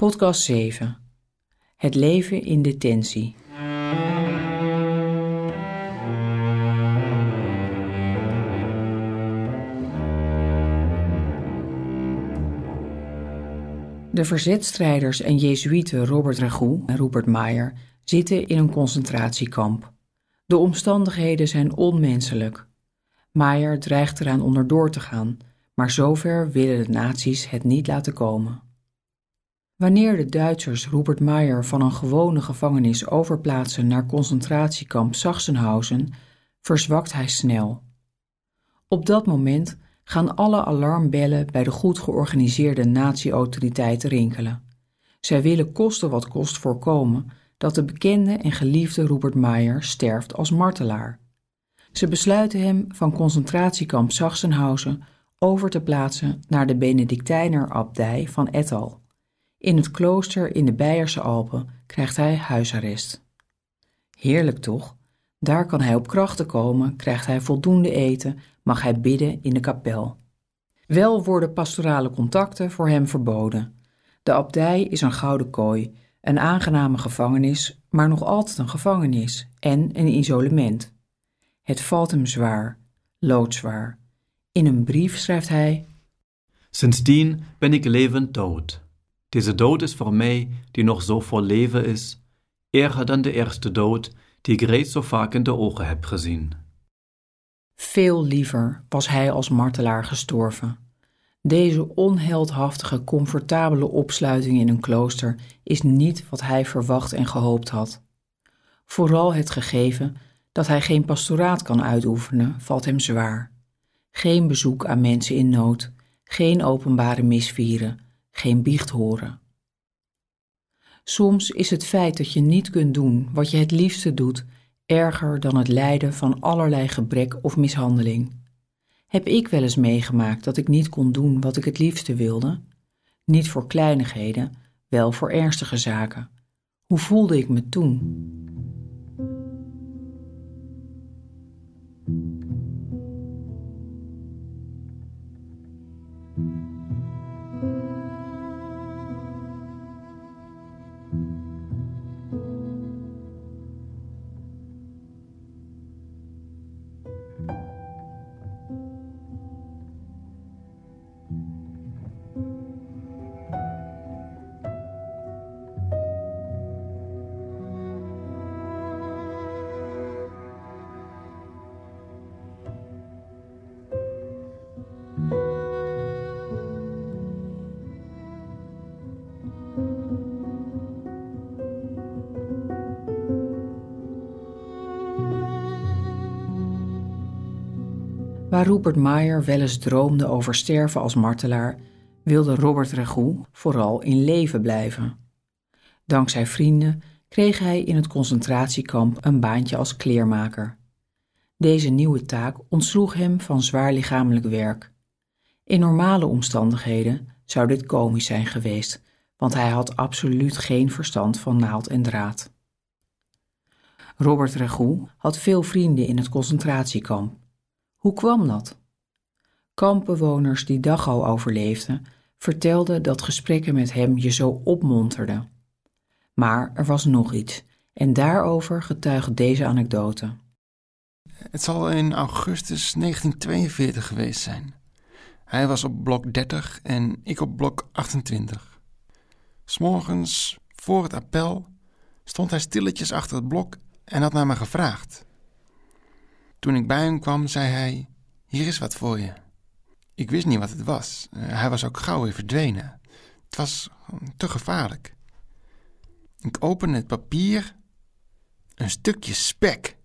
Podcast 7. Het leven in detentie. De verzetstrijders en jezuïeten Robert Ragout en Rupert Meyer zitten in een concentratiekamp. De omstandigheden zijn onmenselijk. Meyer dreigt eraan onderdoor te gaan, maar zover willen de nazi's het niet laten komen. Wanneer de Duitsers Rupert Meyer van een gewone gevangenis overplaatsen naar concentratiekamp Sachsenhausen, verzwakt hij snel. Op dat moment gaan alle alarmbellen bij de goed georganiseerde nazi-autoriteiten rinkelen. Zij willen kosten wat kost voorkomen dat de bekende en geliefde Rupert Meyer sterft als martelaar. Ze besluiten hem van concentratiekamp Sachsenhausen over te plaatsen naar de Benedictijner abdij van Ettal. In het klooster in de Beierse Alpen krijgt hij huisarrest. Heerlijk toch? Daar kan hij op krachten komen, krijgt hij voldoende eten, mag hij bidden in de kapel. Wel worden pastorale contacten voor hem verboden. De abdij is een gouden kooi, een aangename gevangenis, maar nog altijd een gevangenis en een isolement. Het valt hem zwaar, loodzwaar. In een brief schrijft hij: Sindsdien ben ik levend dood. Deze dood is voor mij, die nog zo vol leven is, erger dan de eerste dood, die ik reeds zo vaak in de ogen heb gezien. Veel liever was hij als martelaar gestorven. Deze onheldhaftige, comfortabele opsluiting in een klooster is niet wat hij verwacht en gehoopt had. Vooral het gegeven dat hij geen pastoraat kan uitoefenen, valt hem zwaar. Geen bezoek aan mensen in nood, geen openbare misvieren, geen biecht horen. Soms is het feit dat je niet kunt doen wat je het liefste doet erger dan het lijden van allerlei gebrek of mishandeling. Heb ik wel eens meegemaakt dat ik niet kon doen wat ik het liefste wilde? Niet voor kleinigheden, wel voor ernstige zaken. Hoe voelde ik me toen? Waar Rupert Meyer wel eens droomde over sterven als martelaar, wilde Robert Ragout vooral in leven blijven. Dankzij vrienden kreeg hij in het concentratiekamp een baantje als kleermaker. Deze nieuwe taak ontsloeg hem van zwaar lichamelijk werk. In normale omstandigheden zou dit komisch zijn geweest, want hij had absoluut geen verstand van naald en draad. Robert Ragout had veel vrienden in het concentratiekamp. Hoe kwam dat? Kampbewoners die Dachau overleefden, vertelden dat gesprekken met hem je zo opmonterden. Maar er was nog iets, en daarover getuigt deze anekdote. Het zal in augustus 1942 geweest zijn. Hij was op blok 30 en ik op blok 28. S'morgens, voor het appel, stond hij stilletjes achter het blok en had naar me gevraagd. Toen ik bij hem kwam, zei hij: Hier is wat voor je. Ik wist niet wat het was. Eh, hij was ook gauw weer verdwenen. Het was te gevaarlijk. Ik opende het papier. Een stukje spek.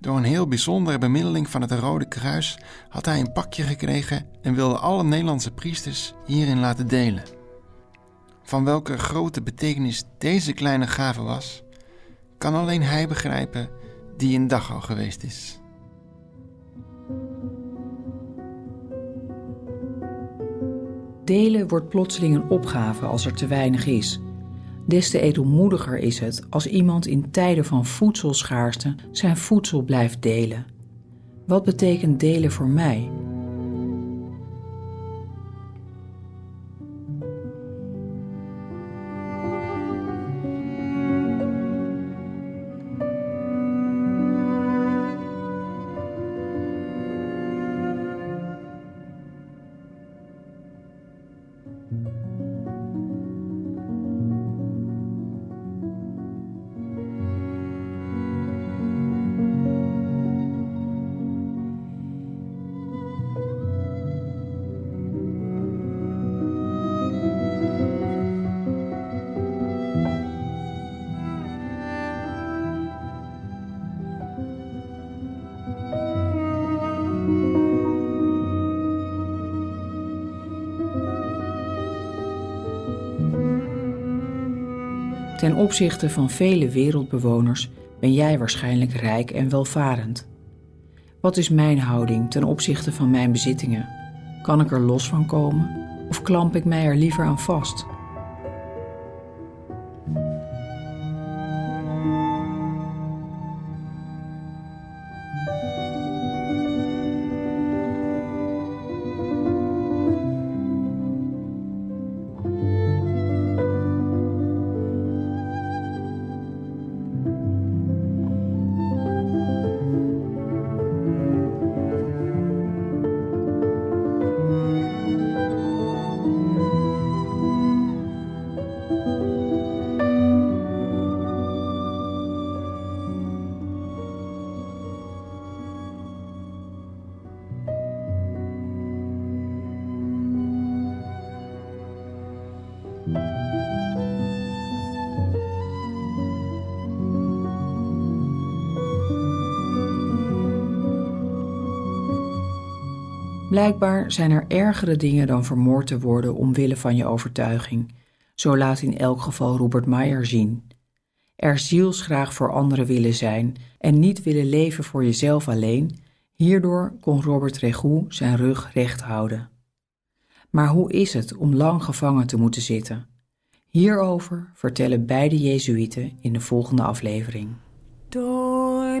Door een heel bijzondere bemiddeling van het Rode Kruis had hij een pakje gekregen en wilde alle Nederlandse priesters hierin laten delen. Van welke grote betekenis deze kleine gave was, kan alleen hij begrijpen die in Dachau geweest is. Delen wordt plotseling een opgave als er te weinig is. Des te edelmoediger is het als iemand in tijden van voedselschaarste zijn voedsel blijft delen. Wat betekent delen voor mij? Ten opzichte van vele wereldbewoners ben jij waarschijnlijk rijk en welvarend. Wat is mijn houding ten opzichte van mijn bezittingen? Kan ik er los van komen of klamp ik mij er liever aan vast? Blijkbaar zijn er ergere dingen dan vermoord te worden omwille van je overtuiging. Zo laat in elk geval Robert Meyer zien. Er zielsgraag voor anderen willen zijn en niet willen leven voor jezelf alleen, hierdoor kon Robert Regou zijn rug recht houden. Maar hoe is het om lang gevangen te moeten zitten? Hierover vertellen beide Jezuïeten in de volgende aflevering. Door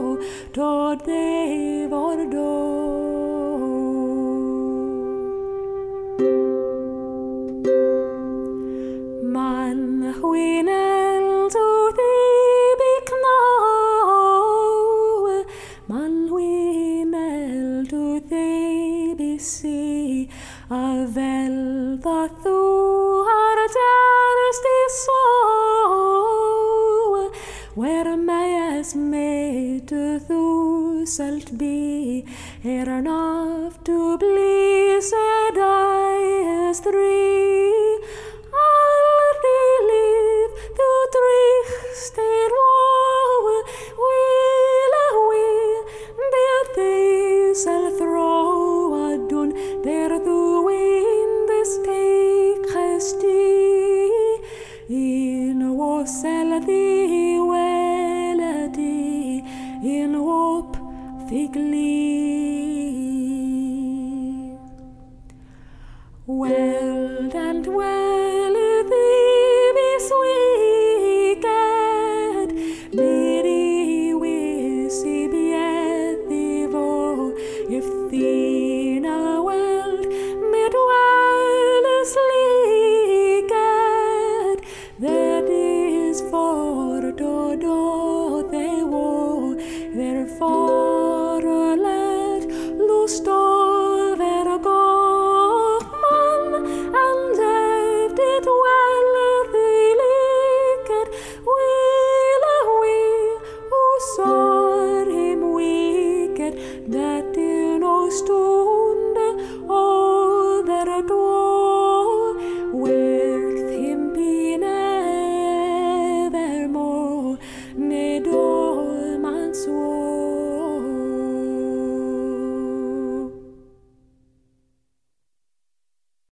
tot de vordo thou shalt be er enough to please blísað ægast rí aldri líf þú dríkst er dún No nostro